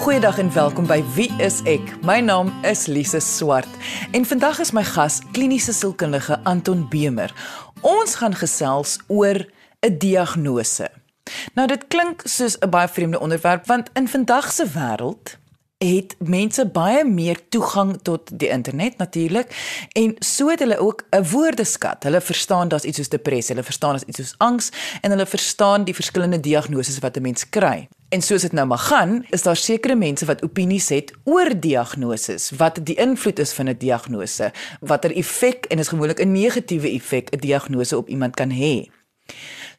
Goeiedag en welkom by Wie is ek? My naam is Lise Swart en vandag is my gas kliniese sielkundige Anton Bemer. Ons gaan gesels oor 'n diagnose. Nou dit klink soos 'n baie vreemde onderwerp want in vandag se wêreld het mense baie meer toegang tot die internet natuurlik en so het hulle ook 'n woordeskat. Hulle verstaan daar's iets soos depressie, hulle verstaan daar's iets soos angs en hulle verstaan die verskillende diagnoses wat 'n mens kry. En soos dit nou maar gaan, is daar sekere mense wat opinies het oor diagnoses, wat die invloed is van 'n diagnose, watter effek en is gewoonlik 'n negatiewe effek 'n diagnose op iemand kan hê.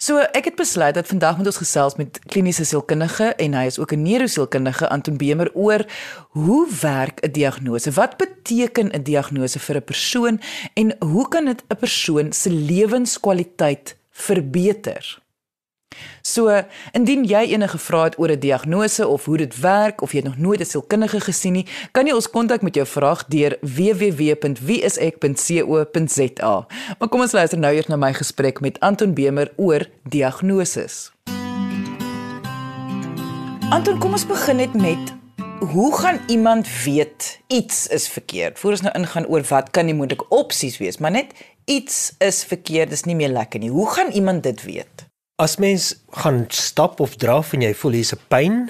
So ek het besluit dat vandag moet ons gesels met kliniese sielkundige en hy is ook 'n neurosielkundige Anton Bemer oor hoe werk 'n diagnose? Wat beteken 'n diagnose vir 'n persoon en hoe kan dit 'n persoon se lewenskwaliteit verbeter? So, indien jy enige vrae het oor 'n diagnose of hoe dit werk of jy het nog nooit 'n sielkundige gesien nie, kan jy ons kontak met jou vraag deur www.wieisek.co.za. Maar kom ons luister nou eers na my gesprek met Anton Bemer oor diagnoses. Anton, kom ons begin net met hoe gaan iemand weet iets is verkeerd? Voordat ons nou ingaan oor wat kan die moontlike opsies wees, maar net iets is verkeerd, dis nie meer lekker nie. Hoe gaan iemand dit weet? As mens gaan stap of draf en jy voel hier's 'n pyn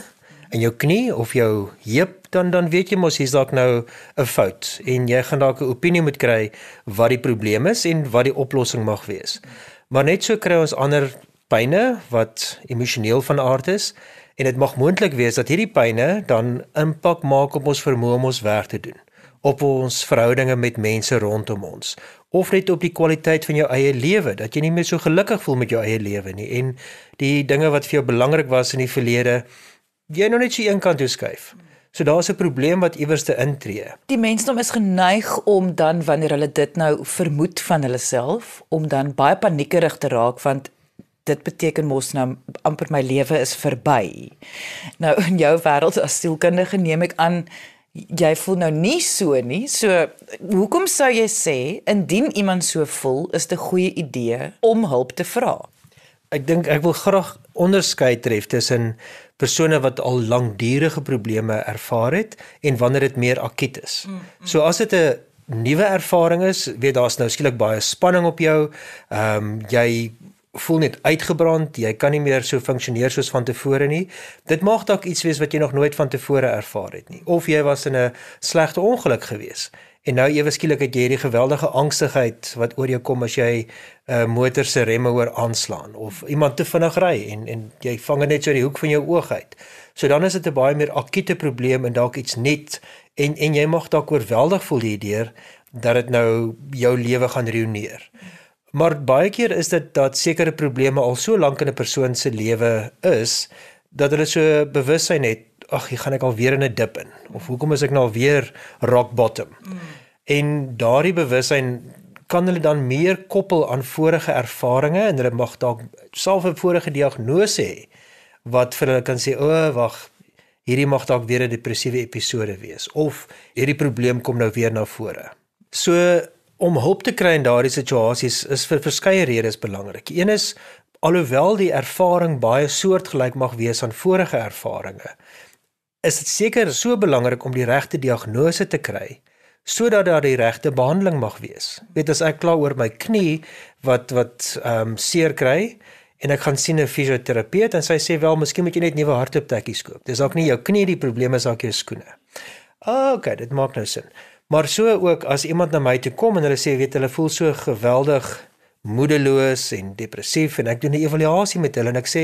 in jou knie of jou heup, dan dan weet jy mos hier's dalk nou 'n fout en jy gaan dalk 'n opinie moet kry wat die probleem is en wat die oplossing mag wees. Maar net so kry ons ander pyne wat emosioneel van aard is en dit mag moontlik wees dat hierdie pyne dan impak maak op ons vermoë om ons werk te doen op ons verhoudinge met mense rondom ons of net op die kwaliteit van jou eie lewe dat jy nie meer so gelukkig voel met jou eie lewe nie en die dinge wat vir jou belangrik was in die verlede jy nou net so eenkant toe skuif. So daar's 'n probleem wat iewers te intree. Die mensdom is geneig om dan wanneer hulle dit nou vermoed van hulle self om dan baie paniekerig te raak want dit beteken mos nou amper my lewe is verby. Nou in jou wêreld as sielkundige neem ek aan jy voel nou nie so nie. So hoekom sou jy sê indien iemand so voel, is dit 'n goeie idee om hulp te vra? Ek dink ek wil graag onderskei tref tussen persone wat al langdurige probleme ervaar het en wanneer dit meer akut is. Mm, mm. So as dit 'n nuwe ervaring is, weet daar's nou skielik baie spanning op jou. Ehm um, jy voel net uitgebrand, jy kan nie meer so funksioneer soos van tevore nie. Dit mag dalk iets wees wat jy nog nooit van tevore ervaar het nie. Of jy was in 'n slegte ongeluk gewees en nou ewe skielik het jy hierdie geweldige angstigheid wat oor jou kom as jy 'n uh, motor se remme hoor aanslaan of iemand te vinnig ry en en jy vang net so die hoek van jou oog uit. So dan is dit 'n baie meer akute probleem en dalk iets net en en jy mag dalk oorweldig voel hierdeur dat dit nou jou lewe gaan ruïneer. Maar baie keer is dit dat sekere probleme al so lank in 'n persoon se lewe is dat hulle so bewussyn het, ag, hier gaan ek al weer in 'n dip in of hoekom is ek nou weer rock bottom? Mm. En daardie bewussyn kan hulle dan meer koppel aan vorige ervarings en hulle mag dalk self 'n vorige diagnose hê wat vir hulle kan sê, o, wag, hierdie mag dalk weer 'n depressiewe episode wees of hierdie probleem kom nou weer na vore. So om hulp te kry in daardie situasies is vir verskeie redes belangrik. Een is alhoewel die ervaring baie soortgelyk mag wees aan vorige ervarings, is dit seker so belangrik om die regte diagnose te kry sodat daar die regte behandeling mag wees. Weet as ek kla oor my knie wat wat ehm um, seer kry en ek gaan sien 'n fisioterapeut en sy sê wel miskien moet jy net nuwe hartoptekkies koop. Dis dalk nie jou knie die probleem is dalk jou skoene. Ah, okay, dit maak nou sin. Maar so ook as iemand na my toe kom en hulle sê weet hulle voel so geweldig moedeloos en depressief en ek doen 'n evaluasie met hulle en ek sê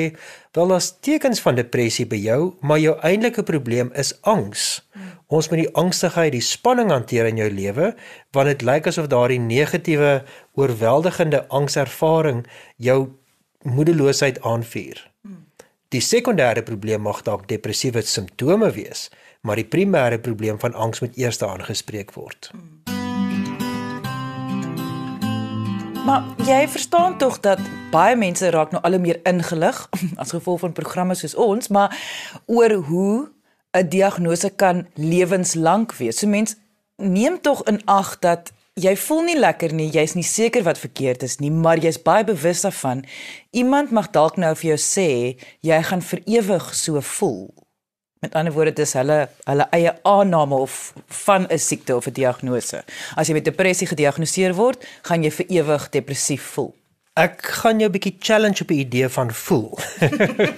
wel daar's tekens van depressie by jou, maar jou eintlike probleem is angs. Ons moet die angstigheid, die spanning hanteer in jou lewe want dit lyk asof daardie negatiewe oorweldigende angservaring jou moedeloosheid aanvuur. Hmm. Die sekondêre probleem mag dalk depressiewe simptome wees maar die primêre probleem van angs moet eers aangespreek word. Maar jy verstaan tog dat baie mense raak nou al hoe meer ingelig as gevolg van programme soos ons, maar oor hoe 'n diagnose kan lewenslank wees. So mense neem tog in ag dat jy voel nie lekker nie, jy's nie seker wat verkeerd is nie, maar jy's baie bewus daarvan. Iemand mag dalk nou vir jou sê jy gaan vir ewig so voel. Met ander woorde dis hulle hulle eie aanname of van 'n siekte of 'n diagnose. As jy met depressie gediagnoseer word, gaan jy vir ewig depressief voel. Ek gaan jou 'n bietjie challenge op die idee van voel.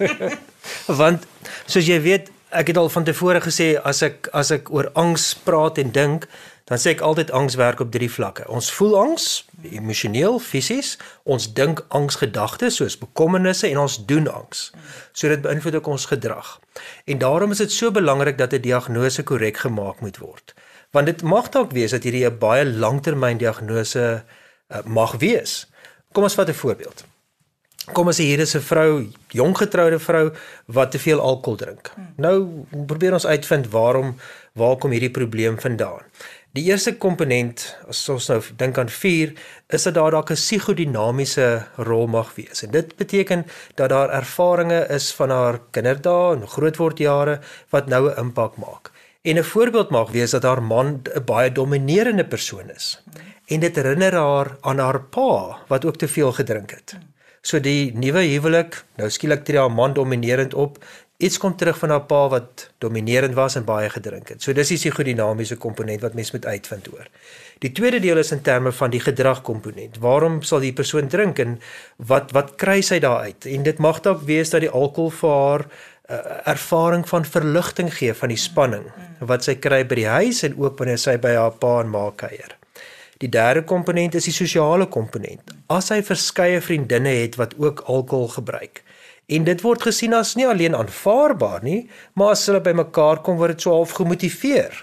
Want soos jy weet, ek het al van tevore gesê as ek as ek oor angs praat en dink, dan sê ek altyd angs werk op drie vlakke. Ons voel angs, emosioneel, fisies, ons dink angsgedagtes soos bekommernisse en ons doen angs. So dit beïnvloed ook ons gedrag. En daarom is dit so belangrik dat 'n diagnose korrek gemaak moet word. Want dit mag dalk wees dat hierdie 'n baie langtermyn diagnose uh, mag wees. Kom ons vat 'n voorbeeld. Kom ons sê hier is 'n vrou, jong getroude vrou wat te veel alkohol drink. Nou probeer ons uitvind waarom waar kom hierdie probleem vandaan. Die eerste komponent, as ons nou dink aan 4, is dat daar dalk 'n psigodinamiese rol mag wees. En dit beteken dat daar ervarings is van haar kinderdae en grootwordjare wat nou 'n impak maak. En 'n voorbeeld mag wees dat haar man 'n baie dominerende persoon is. En dit herinner haar aan haar pa wat ook te veel gedrink het. So die nuwe huwelik, nou skielik tree haar man dominerend op iets kom terug van haar pa wat dominerend was en baie gedrink het. So dis die psigodinamiese komponent wat mens moet uitvind oor. Die tweede deel is in terme van die gedragkomponent. Waarom sal die persoon drink en wat wat kry sy daaruit? En dit mag dalk wees dat die alkohol vir haar uh, ervaring van verligting gee van die spanning wat sy kry by die huis en ook wanneer sy by haar pa en ma kuier. Die derde komponent is die sosiale komponent. As sy verskeie vriendinne het wat ook alkohol gebruik, En dit word gesien as nie alleen aanvaarbaar nie, maar as hulle bymekaar kom word dit so half gemotiveer.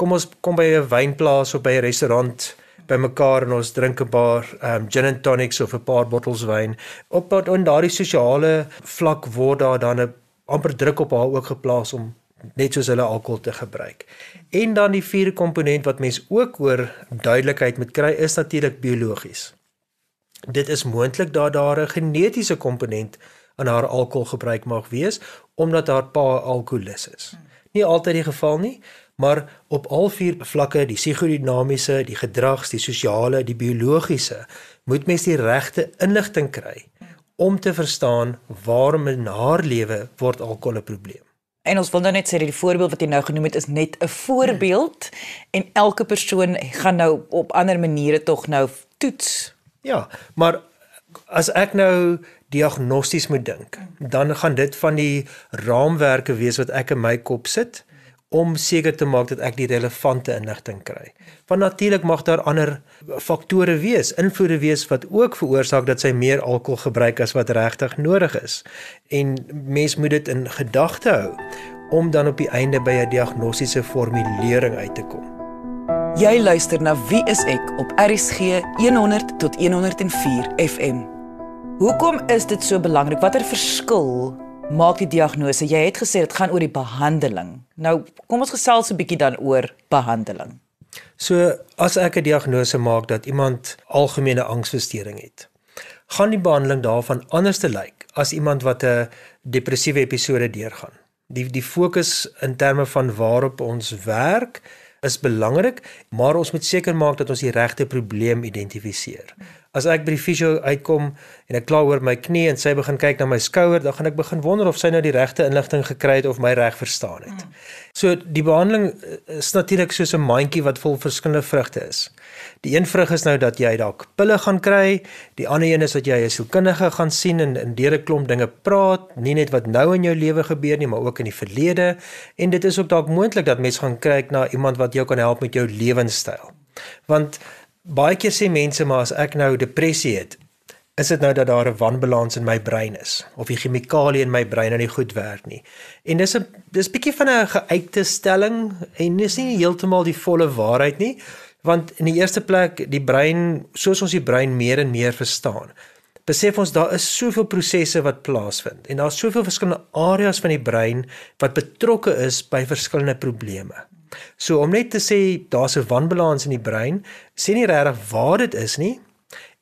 Kom ons kom by 'n wynplaas of by 'n restaurant bymekaar en ons drink 'n paar um gin and tonics of 'n paar bottels wyn. Op wat in daardie sosiale vlak word daar dan 'n amper druk op haar ook geplaas om net soos hulle alkohol te gebruik. En dan die vierde komponent wat mens ook oor duidelikheid moet kry is natuurlik biologies. Dit is moontlik dat daar 'n genetiese komponent aan haar alkoholgebruik mag wees omdat haar pa alkoholus is. Nie altyd die geval nie, maar op al vier vlakke, die psigodinamiese, die gedrags, die sosiale, die biologiese, moet mens die regte inligting kry om te verstaan waarom in haar lewe word alkohol 'n probleem. En ons wil nou net sê dat die voorbeeld wat jy nou genoem het is net 'n voorbeeld en elke persoon gaan nou op ander maniere tog nou toets. Ja, maar as ek nou diagnosties moet dink, dan gaan dit van die raamwerke wees wat ek in my kop sit om seker te maak dat ek die relevante inligting kry. Want natuurlik mag daar ander faktore wees, invloede wees wat ook veroorsaak dat sy meer alkohol gebruik as wat regtig nodig is. En mens moet dit in gedagte hou om dan op die einde by 'n diagnostiese formulering uit te kom. Jy luister na Wie is ek op RCG 100 tot 104 FM. Hoekom is dit so belangrik? Watter verskil maak die diagnose? Jy het gesê dit gaan oor die behandeling. Nou, kom ons gesels 'n bietjie dan oor behandeling. So, as ek 'n diagnose maak dat iemand algemene angsversteuring het, gaan die behandeling daarvan anders te lyk as iemand wat 'n depressiewe episode deurgaan. Die die fokus in terme van waarop ons werk is belangrik, maar ons moet seker maak dat ons die regte probleem identifiseer. As ek by die fisio uitkom en ek kla oor my knie en sy begin kyk na my skouer, dan gaan ek begin wonder of sy nou die regte inligting gekry het of my reg verstaan het. Mm. So die behandeling eh, is natuurlik soos 'n mandjie wat vol verskillende vrugte is. Die een vrug is nou dat jy dalk pille gaan kry, die ander een is dat jy 'n sielkundige gaan sien en in deur 'n klomp dinge praat, nie net wat nou in jou lewe gebeur nie, maar ook in die verlede. En dit is ook dalk moontlik dat mens gaan kyk na iemand wat jou kan help met jou lewenstyl. Want baie keer sê mense maar as ek nou depressie het, is dit nou dat daar 'n wanbalans in my brein is of die chemikalieë in my brein nou nie goed werk nie. En dis 'n dis bietjie van 'n geuite stelling en dis nie heeltemal die volle waarheid nie, want in die eerste plek die brein, soos ons die brein meer en meer verstaan, besef ons daar is soveel prosesse wat plaasvind en daar's soveel verskillende areas van die brein wat betrokke is by verskillende probleme. So om net te sê daar's 'n wanbalans in die brein, sê nie regtig waar dit is nie.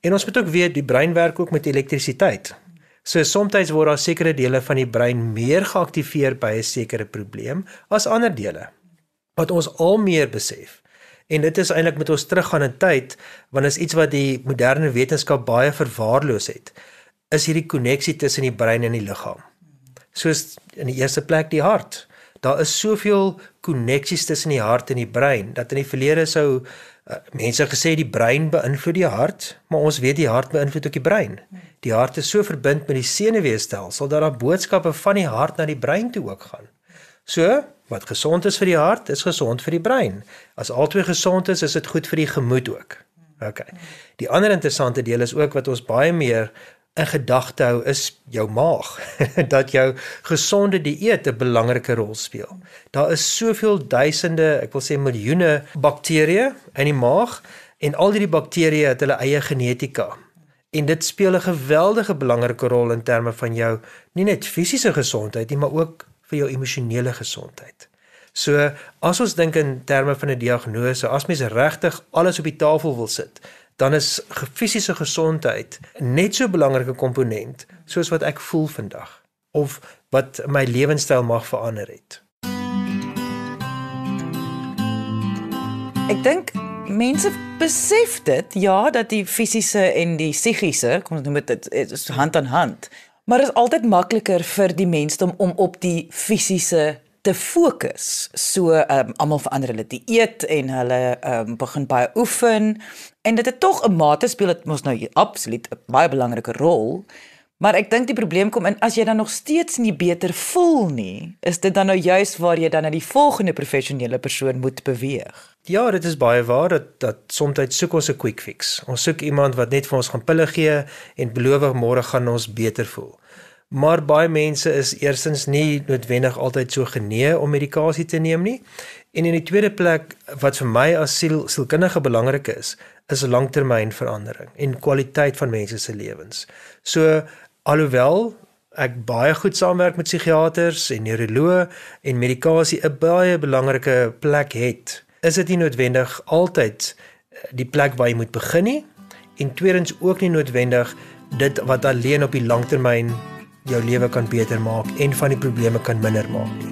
En ons moet ook weet die brein werk ook met elektrisiteit. So soms word daar sekere dele van die brein meer geaktiveer by 'n sekere probleem as ander dele. Wat ons al meer besef. En dit is eintlik met ons teruggaan in tyd, want is iets wat die moderne wetenskap baie verwaarloos het. Is hierdie koneksie tussen die brein en die liggaam. Soos in die eerste plek die hart. Daar is soveel koneksies tussen die hart en die brein dat in die verlede sou uh, mense gesê die brein beïnvloed die hart, maar ons weet die hart beïnvloed ook die brein. Die hart is so verbind met die senuweestelsel dat daar boodskappe van die hart na die brein toe ook gaan. So, wat gesond is vir die hart, is gesond vir die brein. As albei gesond is, is dit goed vir die gemoed ook. OK. Die ander interessante deel is ook wat ons baie meer in gedagte hou is jou maag dat jou gesonde dieet 'n belangrike rol speel. Daar is soveel duisende, ek wil sê miljoene bakterieë in die maag en al hierdie bakterieë het hulle eie genetika. En dit speel 'n geweldige belangrike rol in terme van jou nie net fisiese gesondheid nie, maar ook vir jou emosionele gesondheid. So as ons dink in terme van 'n diagnose, as mens regtig alles op die tafel wil sit, dan is fisiese gesondheid net so belangrike komponent soos wat ek voel vandag of wat my lewenstyl mag verander het. Ek dink mense besef dit ja dat die fisiese en die psigiese, kom ons noem dit is hand aan hand. Maar dit is altyd makliker vir die mensdom om op die fisiese te fokus. So ehm um, almal verander hulle dieet en hulle ehm um, begin baie oefen en dit het tog 'n mate speel dit mos nou absoluut 'n baie belangrike rol. Maar ek dink die probleem kom in as jy dan nog steeds nie beter voel nie, is dit dan nou juist waar jy dan na die volgende professionele persoon moet beweeg. Ja, dit is baie waar dat dat soms soek ons 'n quick fix. Ons soek iemand wat net vir ons gaan pille gee en beloof môre gaan ons beter voel. Maar baie mense is eerstens nie noodwendig altyd so genee om medikasie te neem nie. En in die tweede plek wat vir my as siel sielkundige belangrik is, is langtermynverandering en kwaliteit van mense se lewens. So alhoewel ek baie goed saamwerk met psigiaters en neuroloë en medikasie 'n baie belangrike plek het, is dit nie noodwendig altyd eh, die plek waar jy moet begin nie en tweedens ook nie noodwendig dit wat alleen op die langtermyn jou lewe kan beter maak en van die probleme kan minder maak.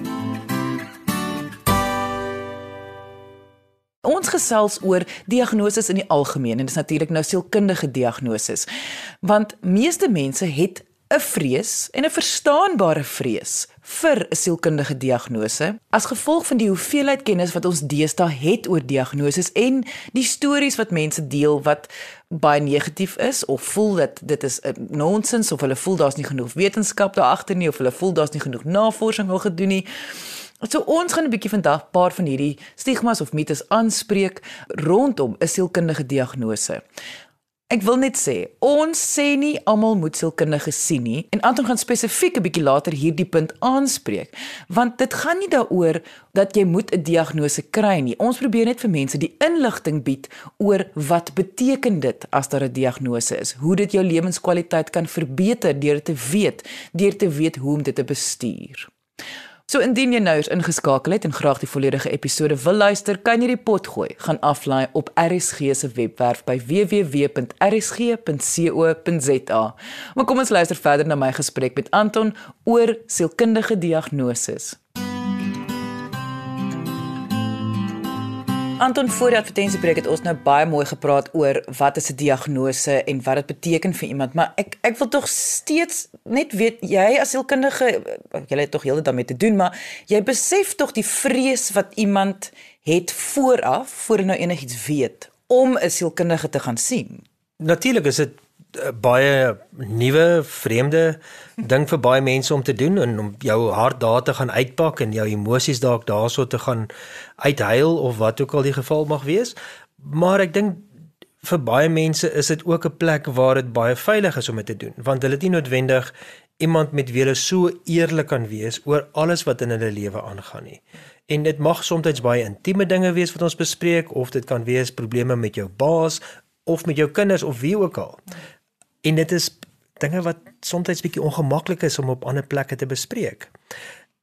Ons gesels oor diagnoses in die algemeen en dis natuurlik nou sielkundige diagnoses. Want meeste mense het 'n vrees en 'n verstaanbare vrees vir 'n sielkundige diagnose as gevolg van die hoeveelheid kennis wat ons deesdae het oor diagnoses en die stories wat mense deel wat baie negatief is of voel dat dit is 'n nonsens of hulle voel daar's nie genoeg wetenskap daar agter nie of hulle voel daar's nie genoeg navorsing al gedoen nie. So ons gaan 'n bietjie vandag 'n paar van hierdie stigmas of mites aanspreek rondom 'n sielkundige diagnose. Ek wil net sê, ons sê nie almal moet sielkundige sien nie en Anton gaan spesifiek 'n bietjie later hierdie punt aanspreek, want dit gaan nie daaroor dat jy moet 'n diagnose kry nie. Ons probeer net vir mense die inligting bied oor wat beteken dit as daar 'n diagnose is, hoe dit jou lewenskwaliteit kan verbeter deur te weet, deur te weet hoe om dit te bestuur. So indien jy nou ingeskakel het en graag die volledige episode wil luister, kan jy die pot gooi. Gaan aflaai op RSG se webwerf by www.rsg.co.za. Maar kom ons luister verder na my gesprek met Anton oor sielkundige diagnoses. Anton voor die advertensiebreek het ons nou baie mooi gepraat oor wat is 'n diagnose en wat dit beteken vir iemand, maar ek ek wil tog steeds net weet jy as sielkundige jy het tog heeltyd daarmee te doen, maar jy besef tog die vrees wat iemand het vooraf voor hy nou enigiets weet om 'n sielkundige te gaan sien. Natuurlik is dit baie nuwe vreemde ding vir baie mense om te doen en om jou hart daar te gaan uitpak en jou emosies dalk daarso te gaan uithuil of wat ook al die geval mag wees. Maar ek dink vir baie mense is dit ook 'n plek waar dit baie veilig is om dit te doen want hulle het nie noodwendig iemand met wie hulle so eerlik kan wees oor alles wat in hulle lewe aangaan nie. En dit mag soms baie intieme dinge wees wat ons bespreek of dit kan wees probleme met jou baas of met jou kinders of wie ook al. En dit is dinge wat soms bietjie ongemaklik is om op ander plekke te bespreek.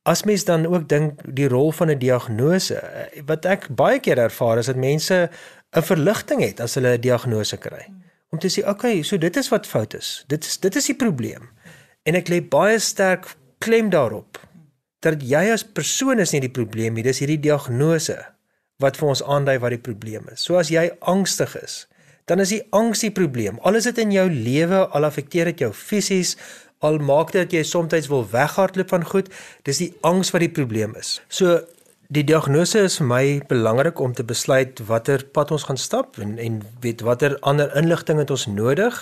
As mens dan ook dink die rol van 'n diagnose, wat ek baie keer ervaar is dat mense 'n verligting het as hulle 'n diagnose kry. Om te sê, "Oké, okay, so dit is wat fout is. Dit is dit is die probleem." En ek lê baie sterk klem daarop dat jy as persoon is nie die probleem nie, dis hierdie diagnose wat vir ons aandui wat die probleem is. So as jy angstig is, dan is die angs die probleem. Al is dit in jou lewe, al affekteer dit jou fisies, Al maak dit dat jy soms wil weghardloop van goed, dis die angs wat die probleem is. So die diagnose is vir my belangrik om te besluit watter pad ons gaan stap en en weet watter ander inligting het ons nodig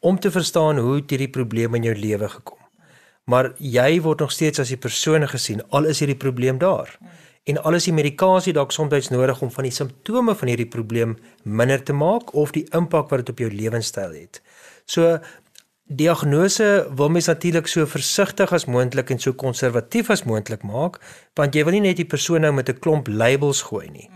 om te verstaan hoe hierdie probleem in jou lewe gekom. Maar jy word nog steeds as die persoon gesien al is hierdie probleem daar. En al is die medikasie dalk soms nodig om van die simptome van hierdie probleem minder te maak of die impak wat dit op jou lewenstyl het. So diagnose wil mens natuurlik so versigtig as moontlik en so konservatief as moontlik maak, want jy wil nie net die persoon nou met 'n klomp labels gooi nie.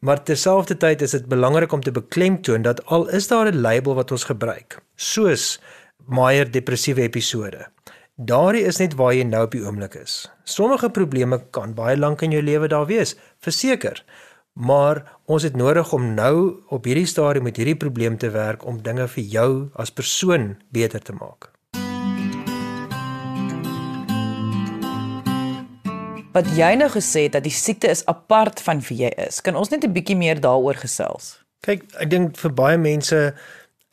Maar terselfdertyd is dit belangrik om te beklemtoon dat al is daar 'n label wat ons gebruik, soos Meyer depressiewe episode. Daardie is net waar jy nou op die oomblik is. Sommige probleme kan baie lank in jou lewe daar wees, verseker. Maar ons het nodig om nou op hierdie stadium met hierdie probleem te werk om dinge vir jou as persoon beter te maak. Wat jy nou gesê het dat die siekte is apart van wie jy is. Kan ons net 'n bietjie meer daaroor gesels? Kyk, ek dink vir baie mense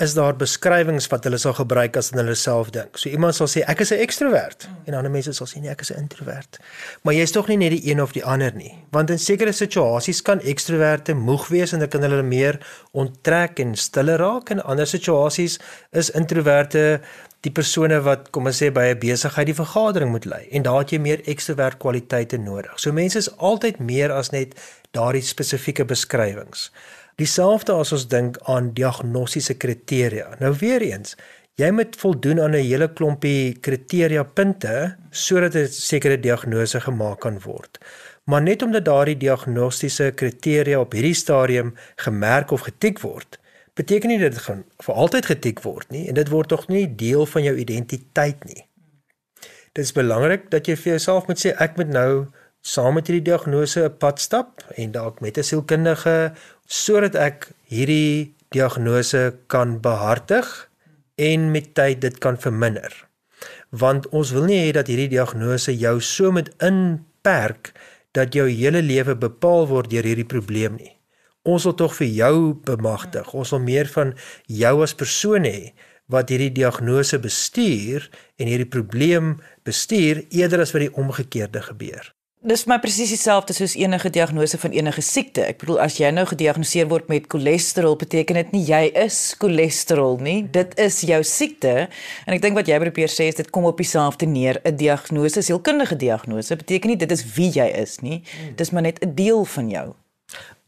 is daar beskrywings wat hulle sal gebruik as hulle self dink. So iemand sal sê ek is 'n ekstrovert mm. en ander mense sal sê nee, ek is 'n introvert. Maar jy's tog nie net die een of die ander nie, want in sekere situasies kan ekstroverte moeg wees en dan kan hulle meer onttrek en stiller raak en ander situasies is introverte die persone wat kom ons sê by 'n besigheid die vergadering moet lei en daar het jy meer ekstrovert kwaliteite nodig. So mense is altyd meer as net daardie spesifieke beskrywings. Dieselfde as ons dink aan diagnostiese kriteria. Nou weer eens, jy moet voldoen aan 'n hele klompie kriteria punte sodat 'n sekere diagnose gemaak kan word. Maar net omdat daardie diagnostiese kriteria op hierdie stadium gemerk of getik word, beteken nie dit gaan vir altyd getik word nie en dit word tog nie deel van jou identiteit nie. Dit is belangrik dat jy vir jouself moet sê ek moet nou saam met hierdie diagnose 'n pad stap en dalk met 'n sielkundige sodat ek hierdie diagnose kan behartig en met tyd dit kan verminder. Want ons wil nie hê dat hierdie diagnose jou so met inperk dat jou hele lewe bepaal word deur hierdie probleem nie. Ons wil tog vir jou bemagtig. Ons wil meer van jou as persoon hê wat hierdie diagnose bestuur en hierdie probleem bestuur eerder as wat die omgekeerde gebeur. Dis maar presies dieselfde soos enige diagnose van enige siekte. Ek bedoel as jy nou gediagnoseer word met cholesterol, beteken dit nie jy is cholesterol nie. Dit is jou siekte. En ek dink wat jy probeer sê is dit kom op dieselfde neer. 'n Diagnose, sielkundige diagnose, beteken nie dit is wie jy is nie. Dis maar net 'n deel van jou.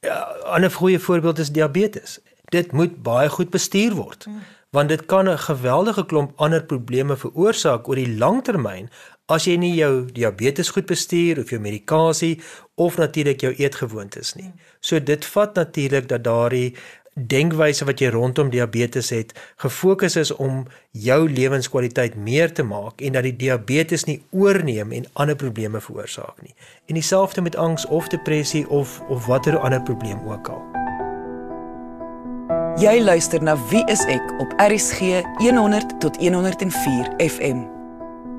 Ja, 'n goeie voorbeeld is diabetes. Dit moet baie goed bestuur word. Want dit kan 'n geweldige klomp ander probleme veroorsaak oor die lang termyn as jy nie jou diabetes goed bestuur of jou medikasie of natuurlik jou eetgewoontes nie. So dit vat natuurlik dat daardie denkwyse wat jy rondom diabetes het, gefokus is om jou lewenskwaliteit meer te maak en dat die diabetes nie oorneem en ander probleme veroorsaak nie. En dieselfde met angs of depressie of of watter ander probleem ook al. Jy luister na Wie is ek op RCG 100 tot 104 FM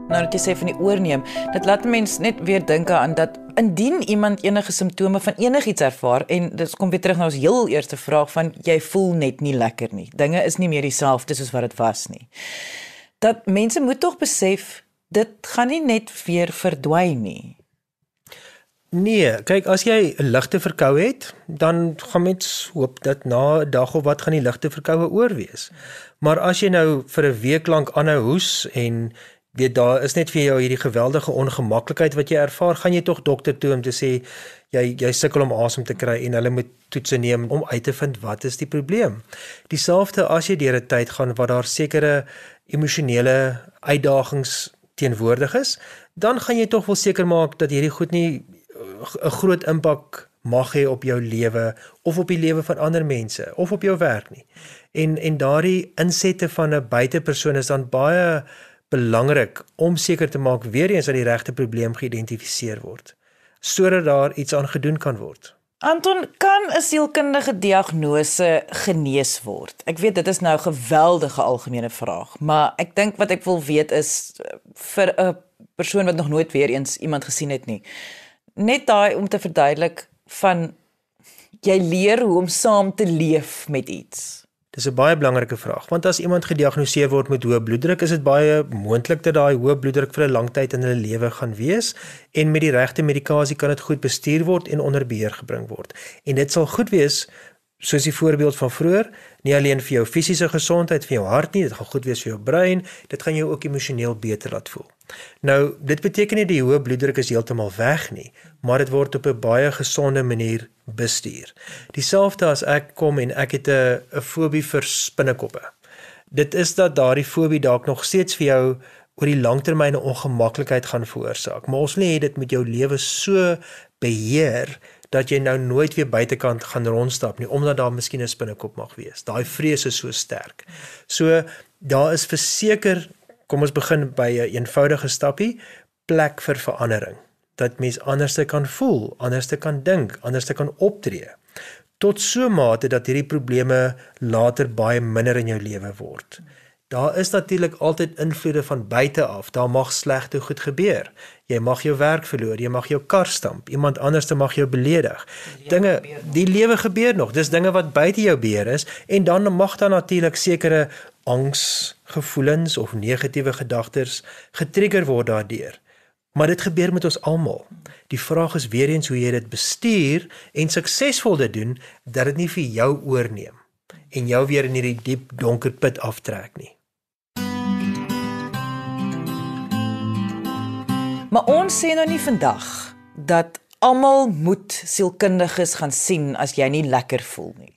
nou net sê van die oorneem, dit laat mense net weer dink aan dat indien iemand enige simptome van enigiets ervaar en dit kom weer terug na ons heel eerste vraag van jy voel net nie lekker nie. Dinge is nie meer dieselfde soos wat dit was nie. Dat mense moet tog besef dit gaan nie net weer verdwyn nie. Nee, kyk as jy 'n ligte verkoue het, dan gaan mens hoop dat na 'n dag of wat gaan die ligte verkoue oorwees. Maar as jy nou vir 'n week lank aanhou hoes en weet daar is net vir jou hierdie geweldige ongemaklikheid wat jy ervaar, gaan jy tog dokter toe om te sê jy jy sukkel om asem te kry en hulle moet toetse neem om uit te vind wat is die probleem. Dieselfde as jy deur 'n tyd gaan waar daar sekere emosionele uitdagings teenwoordig is, dan gaan jy tog wel seker maak dat hierdie goed nie 'n groot impak mag hê op jou lewe of op die lewe van ander mense of op jou werk nie. En en daardie insette van 'n buitepersoon is dan baie belangrik om seker te maak weer eens dat die regte probleem geïdentifiseer word sodat daar iets aan gedoen kan word. Anton, kan 'n sielkundige diagnose genees word? Ek weet dit is nou 'n geweldige algemene vraag, maar ek dink wat ek wil weet is vir 'n persoon wat nog nooit weer eens iemand gesien het nie. Net daai om te verduidelik van jy leer hoe om saam te leef met iets. Dis 'n baie belangrike vraag want as iemand gediagnoseer word met hoë bloeddruk, is dit baie moontlik dat daai hoë bloeddruk vir 'n lang tyd in hulle lewe gaan wees en met die regte medikasie kan dit goed bestuur word en onder beheer gebring word. En dit sal goed wees soos die voorbeeld van vroeër, nie alleen vir jou fisiese gesondheid, vir jou hart nie, dit gaan goed wees vir jou brein, dit gaan jou ook emosioneel beter laat voel. Nou, dit beteken nie die hoë bloeddruk is heeltemal weg nie, maar dit word op 'n baie gesonde manier bestuur. Dieselfde as ek kom en ek het 'n 'n fobie vir spinnekoppe. Dit is dat daardie fobie dalk nog steeds vir jou oor die langtermyn ongemaklikheid gaan veroorsaak, maar ons lê het dit met jou lewe so beheer dat jy nou nooit weer buitekant gaan rondstap nie omdat daar miskien 'n spinnekop mag wees. Daai vrees is so sterk. So daar is verseker, kom ons begin by 'n een eenvoudige stappie, plek vir verandering. Dat mens anderste kan voel, anderste kan dink, anderste kan optree tot so mate dat hierdie probleme later baie minder in jou lewe word. Daar is natuurlik altyd invloede van buite af. Daar mag slegte goed gebeur. Jy mag jou werk verloor, jy mag jou kar stamp, iemand anderste mag jou beledig. Dinge, die lewe gebeur nog. Dis dinge wat buite jou beheer is en dan mag daar natuurlik sekere angsgevoelens of negatiewe gedagtes getrigger word daardeur. Maar dit gebeur met ons almal. Die vraag is weer eens hoe jy dit bestuur en suksesvol dit doen dat dit nie vir jou oorneem en jou weer in hierdie diep donker put aftrek nie. Maar ons sê nou nie vandag dat almal moet sielkundiges gaan sien as jy nie lekker voel nie.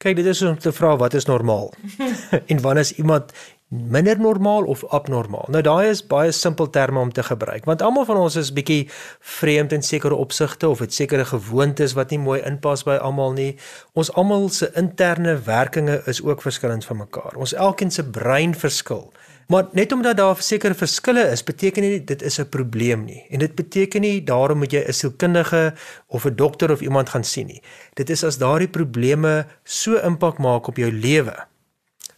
Kyk, dit is om te vra wat is normaal? en wanneer is iemand minder normaal of abnormaal? Nou daai is baie simpel terme om te gebruik, want almal van ons is bietjie vreemd in sekere opsigte of het sekere gewoontes wat nie mooi inpas by almal nie. Ons almal se interne werkinge is ook verskillend van mekaar. Ons elkeen se brein verskil. Maar net omdat daar sekere verskille is, beteken nie dit is 'n probleem nie. En dit beteken nie daarom moet jy 'n sielkundige of 'n dokter of iemand gaan sien nie. Dit is as daardie probleme so impak maak op jou lewe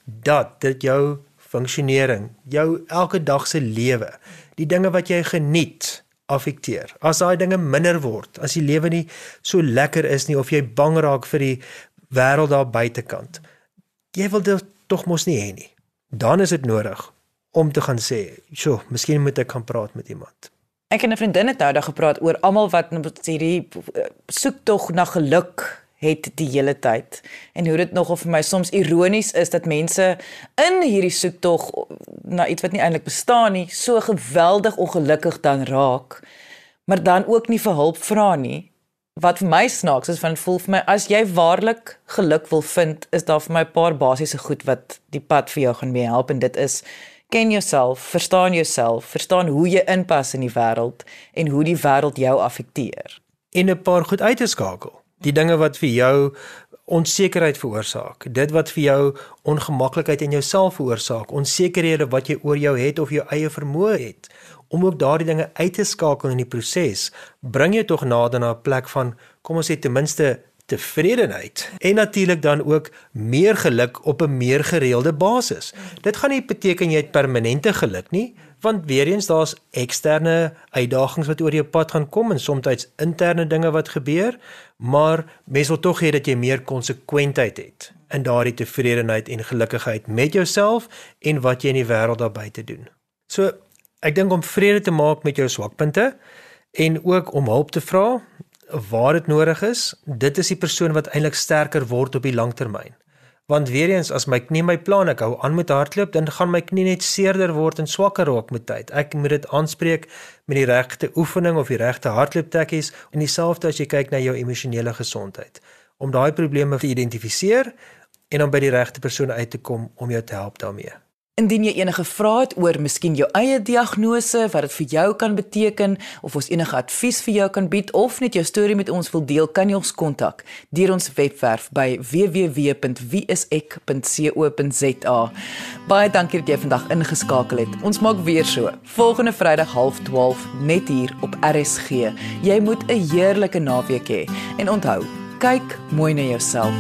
dat dit jou funksionering, jou elke dag se lewe, die dinge wat jy geniet, affekteer. As daai dinge minder word, as die lewe nie so lekker is nie of jy bang raak vir die wêreld daar buitekant. Jy wil dit tog mos nie hê nie. Dan is dit nodig om te gaan sê, "Sjoe, miskien moet ek gaan praat met iemand." Ek en 'n vriendin het nou daag gepraat oor almal wat hierdie eh, soek tog na geluk het die hele tyd en hoe dit nogal vir my soms ironies is dat mense in hierdie soek tog na iets wat nie eintlik bestaan nie, so geweldig ongelukkig dan raak, maar dan ook nie vir hulp vra nie. Wat vir my snaaks is van voel vir my as jy waarlik geluk wil vind, is daar vir my 'n paar basiese goed wat die pad vir jou gaan mee help en dit is ken jouself, verstaan jouself, verstaan hoe jy inpas in die wêreld en hoe die wêreld jou affekteer. En 'n paar goed uit te skakel. Die dinge wat vir jou onsekerheid veroorsaak, dit wat vir jou ongemaklikheid in jouself veroorsaak, onsekerhede wat jy oor jou het of jou eie vermoë het, om ook daardie dinge uit te skakel in die proses, bring jy tog nader na 'n plek van kom ons sê ten minste tevredenheid en natuurlik dan ook meer geluk op 'n meer gereelde basis. Dit gaan nie beteken jy het permanente geluk nie, want weer eens daar's eksterne uitdagings wat oor jou pad gaan kom en soms interne dinge wat gebeur, maar mens wil tog hê dat jy meer konsekwentheid het in daardie tevredenheid en gelukigheid met jouself en wat jy in die wêreld daar buite doen. So, ek dink om vrede te maak met jou swakpunte en ook om hulp te vra waar dit nodig is, dit is die persoon wat eintlik sterker word op die langtermyn. Want weer eens as my knie my plan ek hou aan met hardloop, dan gaan my knie net seerder word en swakker raak met tyd. Ek moet dit aanspreek met die regte oefening of die regte hardlooptekkies en dieselfde as jy kyk na jou emosionele gesondheid. Om daai probleme te identifiseer en om by die regte persoon uit te kom om jou te help daarmee. Indien jy enige vrae het oor miskien jou eie diagnose, wat dit vir jou kan beteken of ons enige advies vir jou kan bied of net jou storie met ons wil deel, kan jy ons kontak deur ons webwerf by www.wieisek.co.za. Baie dankie dat jy vandag ingeskakel het. Ons maak weer so. Volgende Vrydag 12:30 net hier op RSG. Jy moet 'n heerlike naweek hê en onthou, kyk mooi na jouself.